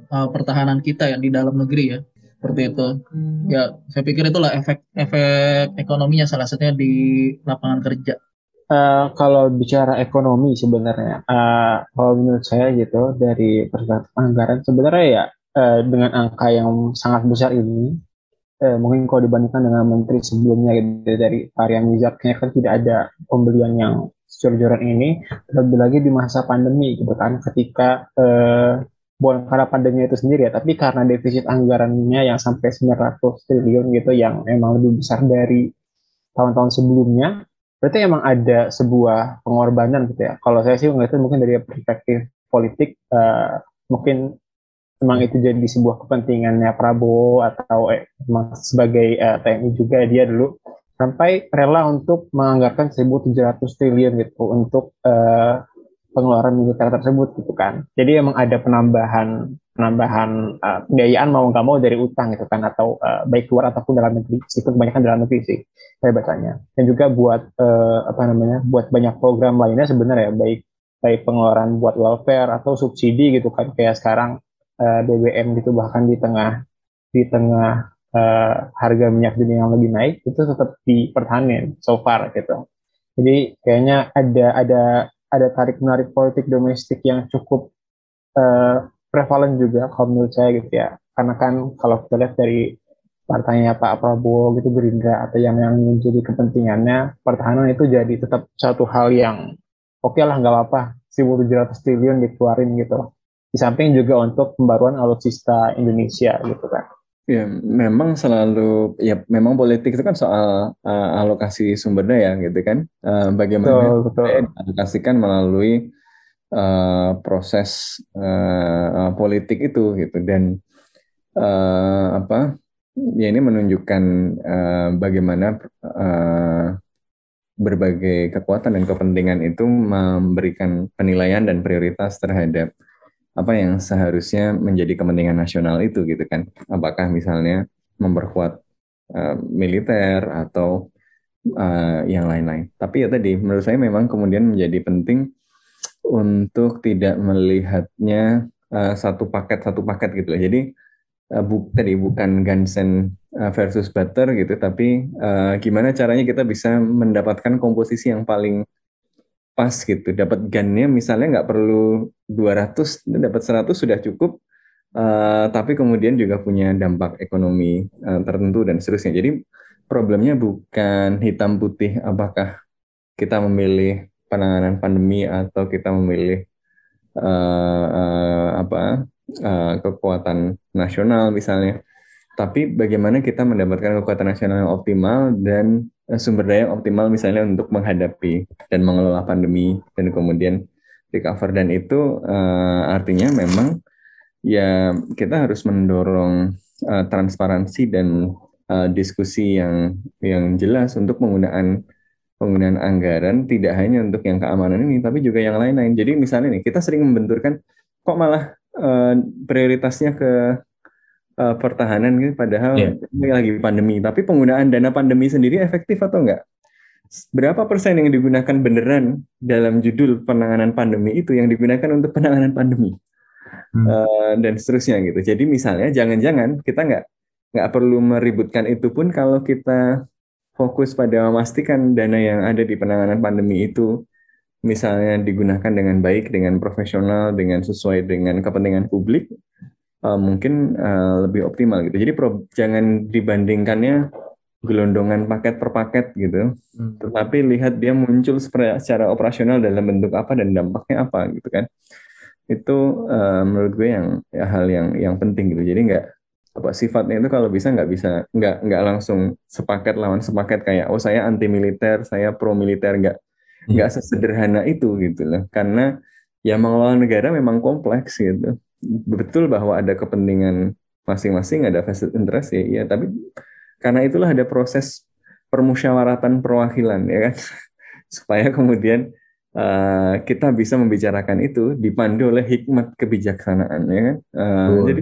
uh, pertahanan kita yang di dalam negeri ya seperti itu ya saya pikir itulah efek efek ekonominya salah satunya di lapangan kerja
Uh, kalau bicara ekonomi sebenarnya, uh, kalau menurut saya gitu dari perspektif anggaran sebenarnya ya uh, dengan angka yang sangat besar ini eh, mungkin kalau dibandingkan dengan menteri sebelumnya gitu, dari Arya Mizar kan tidak ada pembelian yang jor-joran ini. Lebih lagi di masa pandemi gitu kan ketika eh, bukan karena pandemi itu sendiri ya. Tapi karena defisit anggarannya yang sampai 900 triliun gitu yang emang lebih besar dari tahun-tahun sebelumnya berarti emang ada sebuah pengorbanan gitu ya. Kalau saya sih melihatnya mungkin dari perspektif politik uh, mungkin memang itu jadi sebuah kepentingannya Prabowo atau eh, sebagai eh, TNI juga dia dulu sampai rela untuk menganggarkan 1.700 triliun gitu untuk eh, pengeluaran militer tersebut gitu kan. Jadi emang ada penambahan penambahan uh, mau nggak mau dari utang gitu kan atau uh, baik luar ataupun dalam negeri itu kebanyakan dalam negeri sih saya bacanya dan juga buat uh, apa namanya buat banyak program lainnya sebenarnya baik baik pengeluaran buat welfare atau subsidi gitu kan kayak sekarang uh, BBM gitu bahkan di tengah di tengah uh, harga minyak dunia yang lebih naik itu tetap dipertahankan so far gitu jadi kayaknya ada ada ada tarik menarik politik domestik yang cukup uh, prevalent juga kalau menurut saya gitu ya. Karena kan kalau kita lihat dari partainya Pak Prabowo gitu Gerindra atau yang yang menjadi kepentingannya pertahanan itu jadi tetap satu hal yang oke okay lah nggak apa-apa 1.700 triliun dikeluarin gitu. Di samping juga untuk pembaruan alutsista Indonesia gitu kan.
Ya, memang selalu ya memang politik itu kan soal uh, alokasi sumber daya gitu kan. Uh, bagaimana betul, betul. alokasikan melalui uh, proses uh, politik itu gitu dan uh, apa ya ini menunjukkan uh, bagaimana uh, berbagai kekuatan dan kepentingan itu memberikan penilaian dan prioritas terhadap apa yang seharusnya menjadi kepentingan nasional itu gitu kan apakah misalnya memperkuat uh, militer atau uh, yang lain-lain tapi ya tadi menurut saya memang kemudian menjadi penting untuk tidak melihatnya uh, satu paket satu paket gitu loh. Jadi uh, bu tadi bukan Gansen uh, versus Butter gitu, tapi uh, gimana caranya kita bisa mendapatkan komposisi yang paling pas gitu. Dapat gannya misalnya nggak perlu 200, dapat 100 sudah cukup. Uh, tapi kemudian juga punya dampak ekonomi uh, tertentu dan seterusnya. Jadi problemnya bukan hitam putih apakah kita memilih penanganan pandemi atau kita memilih uh, uh, apa uh, kekuatan nasional misalnya tapi bagaimana kita mendapatkan kekuatan nasional yang optimal dan sumber daya yang optimal misalnya untuk menghadapi dan mengelola pandemi dan kemudian recover dan itu uh, artinya memang ya kita harus mendorong uh, transparansi dan uh, diskusi yang yang jelas untuk penggunaan penggunaan anggaran tidak hanya untuk yang keamanan ini, tapi juga yang lain-lain. Jadi misalnya nih, kita sering membenturkan kok malah uh, prioritasnya ke uh, pertahanan gitu, padahal yeah. ini lagi pandemi. Tapi penggunaan dana pandemi sendiri efektif atau enggak? Berapa persen yang digunakan beneran dalam judul penanganan pandemi itu yang digunakan untuk penanganan pandemi? Hmm. Uh, dan seterusnya gitu. Jadi misalnya jangan-jangan kita nggak nggak perlu meributkan itu pun kalau kita fokus pada memastikan dana yang ada di penanganan pandemi itu misalnya digunakan dengan baik, dengan profesional, dengan sesuai dengan kepentingan publik, uh, mungkin uh, lebih optimal gitu. Jadi pro, jangan dibandingkannya gelondongan paket per paket gitu, hmm. tetapi lihat dia muncul secara operasional dalam bentuk apa dan dampaknya apa gitu kan. Itu uh, menurut gue yang ya, hal yang yang penting gitu. Jadi nggak apa sifatnya itu kalau bisa nggak bisa nggak nggak langsung sepaket lawan sepaket kayak oh saya anti militer saya pro militer nggak hmm. nggak sesederhana itu gitu loh karena ya mengelola negara memang kompleks gitu betul bahwa ada kepentingan masing-masing ada vested interest ya, ya tapi karena itulah ada proses permusyawaratan perwakilan ya kan? Supaya kemudian uh, kita bisa membicarakan itu dipandu oleh hikmat kebijaksanaan ya kan? Uh, jadi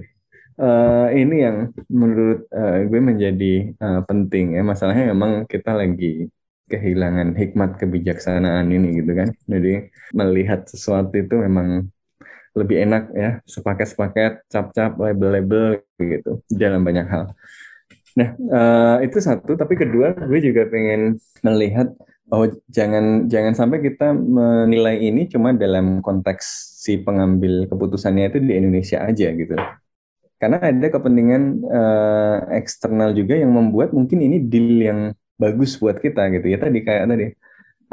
uh, ini yang menurut uh, gue menjadi uh, penting ya. Masalahnya memang kita lagi kehilangan hikmat kebijaksanaan ini gitu kan? Jadi melihat sesuatu itu memang lebih enak ya sepaket-sepaket cap-cap label-label gitu. Dalam banyak hal. Nah uh, itu satu. Tapi kedua gue juga pengen melihat oh jangan jangan sampai kita menilai ini cuma dalam konteks si pengambil keputusannya itu di Indonesia aja gitu. Karena ada kepentingan uh, eksternal juga yang membuat mungkin ini deal yang bagus buat kita gitu. Ya tadi kayak tadi.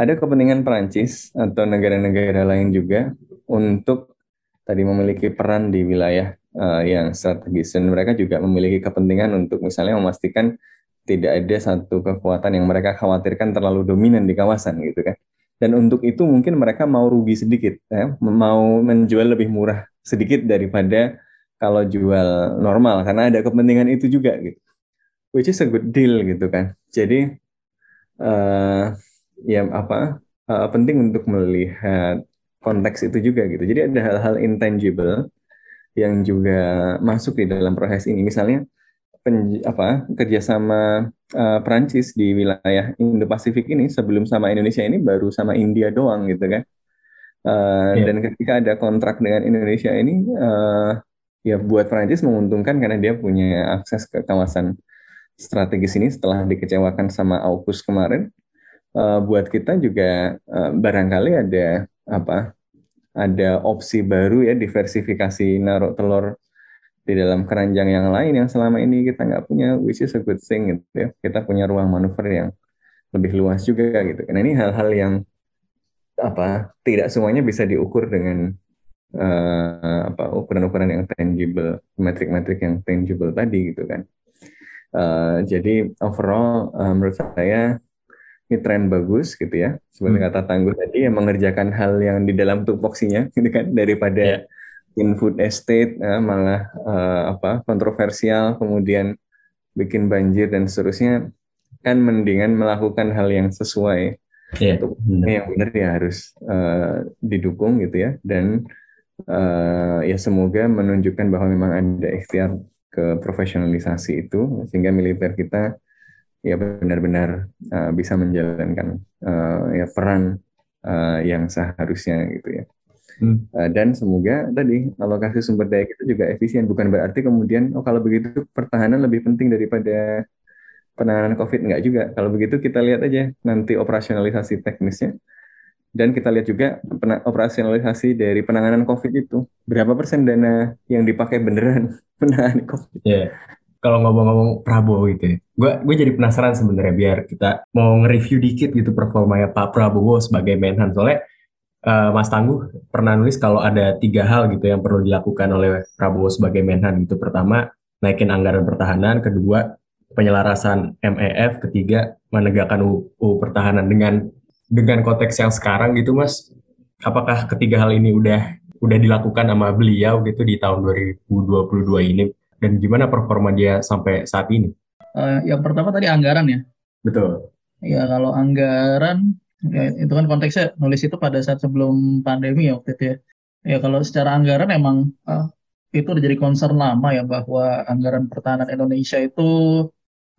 Ada kepentingan Perancis atau negara-negara lain juga untuk tadi memiliki peran di wilayah uh, yang strategis. Dan mereka juga memiliki kepentingan untuk misalnya memastikan tidak ada satu kekuatan yang mereka khawatirkan terlalu dominan di kawasan gitu kan. Dan untuk itu mungkin mereka mau rugi sedikit ya. Mau menjual lebih murah sedikit daripada kalau jual normal karena ada kepentingan itu juga gitu. Which is a good deal gitu kan. Jadi uh, ya apa uh, penting untuk melihat konteks itu juga gitu jadi ada hal-hal intangible yang juga masuk di dalam proses ini. Misalnya pen, apa kerjasama uh, Perancis di wilayah Indo-Pasifik ini sebelum sama Indonesia ini baru sama India doang gitu kan. Uh, yeah. Dan ketika ada kontrak dengan Indonesia ini, uh, ya buat Perancis menguntungkan karena dia punya akses ke kawasan strategis ini setelah dikecewakan sama AUKUS kemarin. Uh, buat kita juga uh, barangkali ada apa? Ada opsi baru ya diversifikasi naruh telur di dalam keranjang yang lain yang selama ini kita nggak punya, which is a good thing gitu ya. Kita punya ruang manuver yang lebih luas juga gitu. Karena ini hal-hal yang apa tidak semuanya bisa diukur dengan uh, apa ukuran-ukuran yang tangible, metrik-metrik yang tangible tadi gitu kan. Uh, jadi overall uh, menurut saya ini tren bagus gitu ya. Sebenarnya hmm. kata tangguh tadi yang mengerjakan hal yang di dalam tupoksinya gitu kan daripada yeah in food estate ya, malah uh, apa kontroversial kemudian bikin banjir dan seterusnya kan mendingan melakukan hal yang sesuai yeah. untuk yang benar ya harus uh, didukung gitu ya dan uh, ya semoga menunjukkan bahwa memang ada ikhtiar ke profesionalisasi itu sehingga militer kita ya benar-benar uh, bisa menjalankan uh, ya peran uh, yang seharusnya gitu ya. Hmm. Uh, dan semoga tadi alokasi sumber daya kita juga efisien. Bukan berarti kemudian oh kalau begitu pertahanan lebih penting daripada penanganan COVID enggak juga. Kalau begitu kita lihat aja nanti operasionalisasi teknisnya dan kita lihat juga operasionalisasi dari penanganan COVID itu berapa persen dana yang dipakai beneran penanganan COVID.
Yeah. Kalau ngomong-ngomong Prabowo gitu ya, gue gue jadi penasaran sebenarnya biar kita mau nge-review dikit gitu performanya Pak Prabowo sebagai Menhan soalnya uh, Mas Tangguh pernah nulis kalau ada tiga hal gitu yang perlu dilakukan oleh Prabowo sebagai Menhan gitu. Pertama, naikin anggaran pertahanan. Kedua, penyelarasan MEF. Ketiga, menegakkan UU pertahanan dengan dengan konteks yang sekarang gitu, Mas. Apakah ketiga hal ini udah udah dilakukan sama beliau gitu di tahun 2022 ini? Dan gimana performa dia sampai saat ini?
Uh, yang pertama tadi anggaran ya.
Betul.
Ya kalau anggaran Ya, itu kan konteksnya nulis itu pada saat sebelum pandemi ya waktu itu ya. Ya kalau secara anggaran emang uh, itu udah jadi concern lama ya bahwa anggaran pertahanan Indonesia itu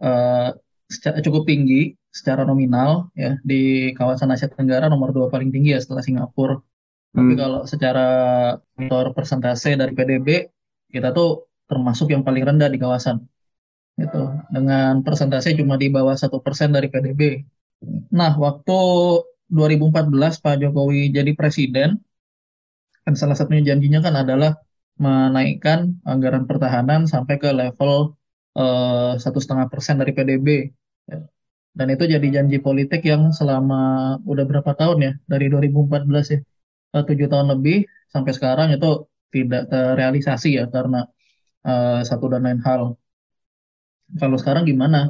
uh, cukup tinggi secara nominal ya di kawasan Asia Tenggara nomor dua paling tinggi ya setelah Singapura. Hmm. Tapi kalau secara faktor persentase dari PDB kita tuh termasuk yang paling rendah di kawasan. Itu dengan persentase cuma di bawah satu persen dari PDB Nah, waktu 2014 Pak Jokowi jadi presiden, kan salah satunya janjinya kan adalah menaikkan anggaran pertahanan sampai ke level eh, satu setengah persen dari PDB. Dan itu jadi janji politik yang selama udah berapa tahun ya? Dari 2014 ya. Eh, tujuh tahun lebih sampai sekarang itu tidak terrealisasi ya karena uh, satu dan lain hal. Kalau sekarang gimana?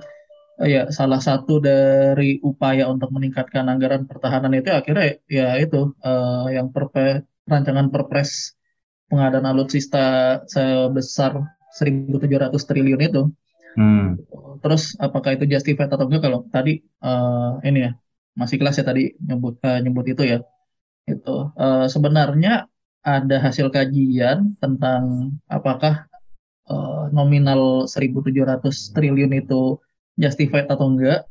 ya salah satu dari upaya untuk meningkatkan anggaran pertahanan itu akhirnya ya itu uh, yang perpe, rancangan perpres pengadaan alutsista sebesar 1.700 triliun itu. Hmm. Terus apakah itu justified atau enggak kalau tadi uh, ini ya masih kelas ya tadi nyebut uh, nyebut itu ya itu uh, sebenarnya ada hasil kajian tentang apakah uh, nominal 1.700 triliun itu justified atau enggak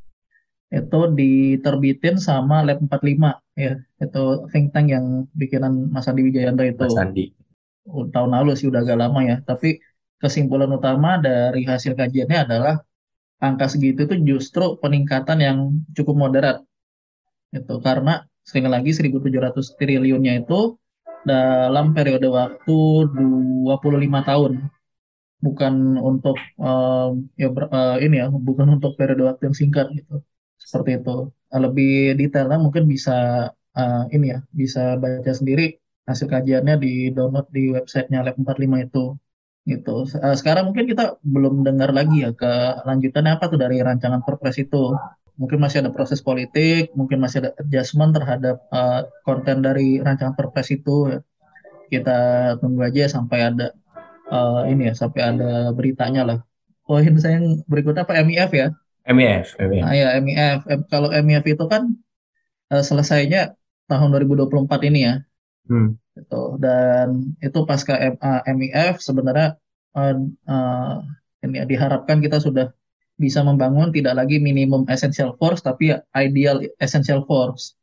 itu diterbitin sama Lab 45 ya. Itu think tank yang bikinan Mas Andi Wijayanto itu.
Mas Andi.
Oh, tahun lalu sih udah agak lama ya. Tapi kesimpulan utama dari hasil kajiannya adalah angka segitu itu justru peningkatan yang cukup moderat. Itu karena sekali lagi 1.700 triliunnya itu dalam periode waktu 25 tahun bukan untuk uh, ya ber, uh, ini ya bukan untuk periode waktu yang singkat gitu. Seperti itu. Lebih detailnya mungkin bisa uh, ini ya bisa baca sendiri hasil kajiannya di download di websitenya Lab 45 itu gitu. Uh, sekarang mungkin kita belum dengar lagi ya ke lanjutannya apa tuh dari rancangan perpres itu. Mungkin masih ada proses politik mungkin masih ada adjustment terhadap uh, konten dari rancangan perpres itu kita tunggu aja sampai ada uh, ini ya sampai ada beritanya lah. Poin saya yang berikutnya apa MIF ya?
MIF. MIF.
Nah, ya MIF. Kalau MIF itu kan uh, selesainya tahun 2024 ini ya.
Hmm.
Gitu. Dan itu pasca MA, MIF sebenarnya uh, uh, ini ya, diharapkan kita sudah bisa membangun tidak lagi minimum essential force tapi ya ideal essential force.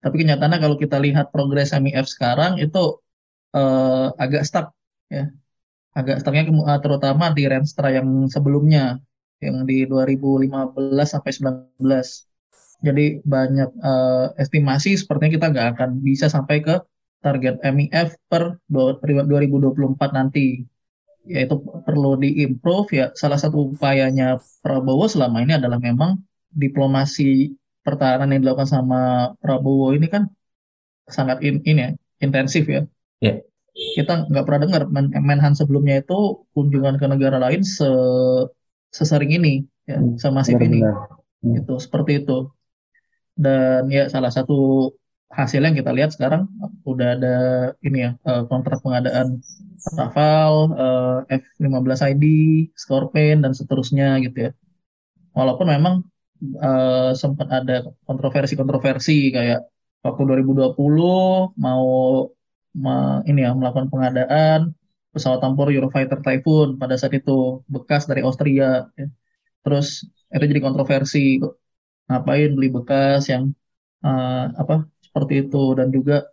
Tapi kenyataannya kalau kita lihat progres MIF sekarang itu uh, agak stuck ya. Agak stucknya uh, terutama di Renstra yang sebelumnya yang di 2015 sampai 19. Jadi banyak uh, estimasi sepertinya kita nggak akan bisa sampai ke target MIF per 2024 nanti. Yaitu perlu diimprove ya. Salah satu upayanya Prabowo selama ini adalah memang diplomasi pertahanan yang dilakukan sama Prabowo ini kan sangat in, ini ya, intensif ya.
Yeah.
Kita nggak pernah dengar Men Menhan sebelumnya itu kunjungan ke negara lain se sesering ini ya, hmm, semasif ini. Hmm. Itu seperti itu dan ya salah satu hasil yang kita lihat sekarang udah ada ini ya eh, kontrak pengadaan Rafale, eh, F-15ID, Scorpion dan seterusnya gitu ya. Walaupun memang uh, sempat ada kontroversi-kontroversi kayak waktu 2020 mau ma, ini ya melakukan pengadaan pesawat tempur Eurofighter Typhoon pada saat itu bekas dari Austria ya. Terus itu jadi kontroversi ngapain beli bekas yang uh, apa seperti itu dan juga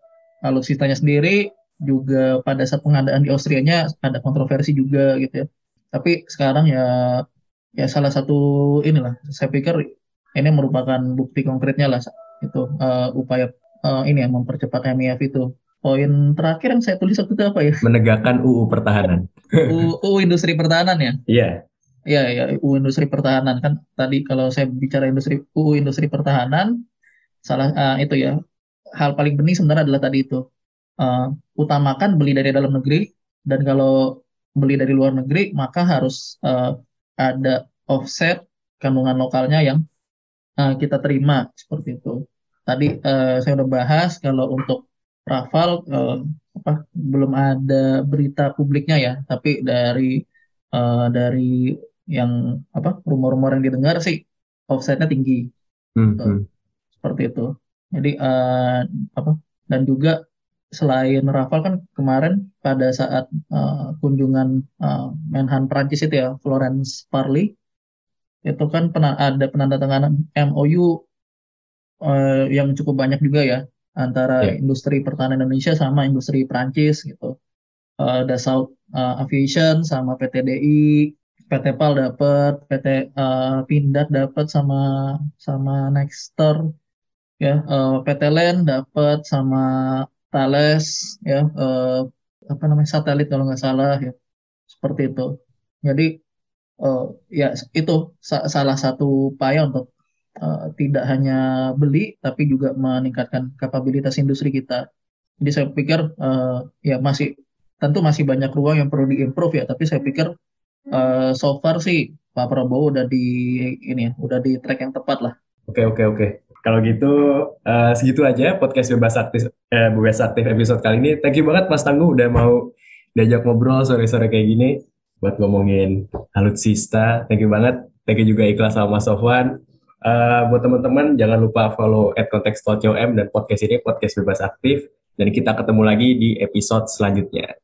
alutsistanya sendiri juga pada saat pengadaan di Austria-nya ada kontroversi juga gitu ya. Tapi sekarang ya ya salah satu inilah saya pikir ini merupakan bukti konkretnya lah itu uh, upaya uh, ini ya mempercepat MIF itu. Poin terakhir yang saya tulis waktu itu apa ya?
Menegakkan UU pertahanan.
UU, UU industri pertahanan ya?
Iya. Yeah.
Iya, ya, UU industri pertahanan kan tadi kalau saya bicara industri UU industri pertahanan salah uh, itu ya hal paling penting sebenarnya adalah tadi itu uh, utamakan beli dari dalam negeri dan kalau beli dari luar negeri maka harus uh, ada offset kandungan lokalnya yang uh, kita terima seperti itu. Tadi uh, saya udah bahas kalau untuk Rafale uh, apa belum ada berita publiknya ya, tapi dari uh, dari yang apa rumor-rumor yang didengar sih offsetnya tinggi.
Hmm, hmm.
seperti itu. Jadi uh, apa dan juga selain Rafael kan kemarin pada saat uh, kunjungan uh, Menhan Prancis itu ya Florence Parly itu kan pernah ada penandatanganan MOU uh, yang cukup banyak juga ya antara yeah. industri pertahanan Indonesia sama industri Prancis gitu uh, ada South uh, Aviation sama PTDI PT PAL dapat, PT uh, eh, Pindad dapat sama sama Nexter ya, uh, PT Land dapat sama Thales ya, uh, apa namanya satelit kalau nggak salah ya, seperti itu. Jadi uh, ya itu sa salah satu upaya untuk uh, tidak hanya beli tapi juga meningkatkan kapabilitas industri kita. Jadi saya pikir uh, ya masih tentu masih banyak ruang yang perlu diimprove ya, tapi saya pikir uh, so far sih Pak Prabowo udah di ini ya, udah di track yang tepat lah.
Oke oke oke. Kalau gitu uh, segitu aja podcast bebas aktif eh, bebas aktif episode kali ini. Thank you banget Mas Tangguh udah mau diajak ngobrol sore-sore kayak gini buat ngomongin alutsista. Thank you banget. Thank you juga ikhlas sama Mas Sofwan. Uh, buat teman-teman jangan lupa follow at dan podcast ini podcast bebas aktif dan kita ketemu lagi di episode selanjutnya.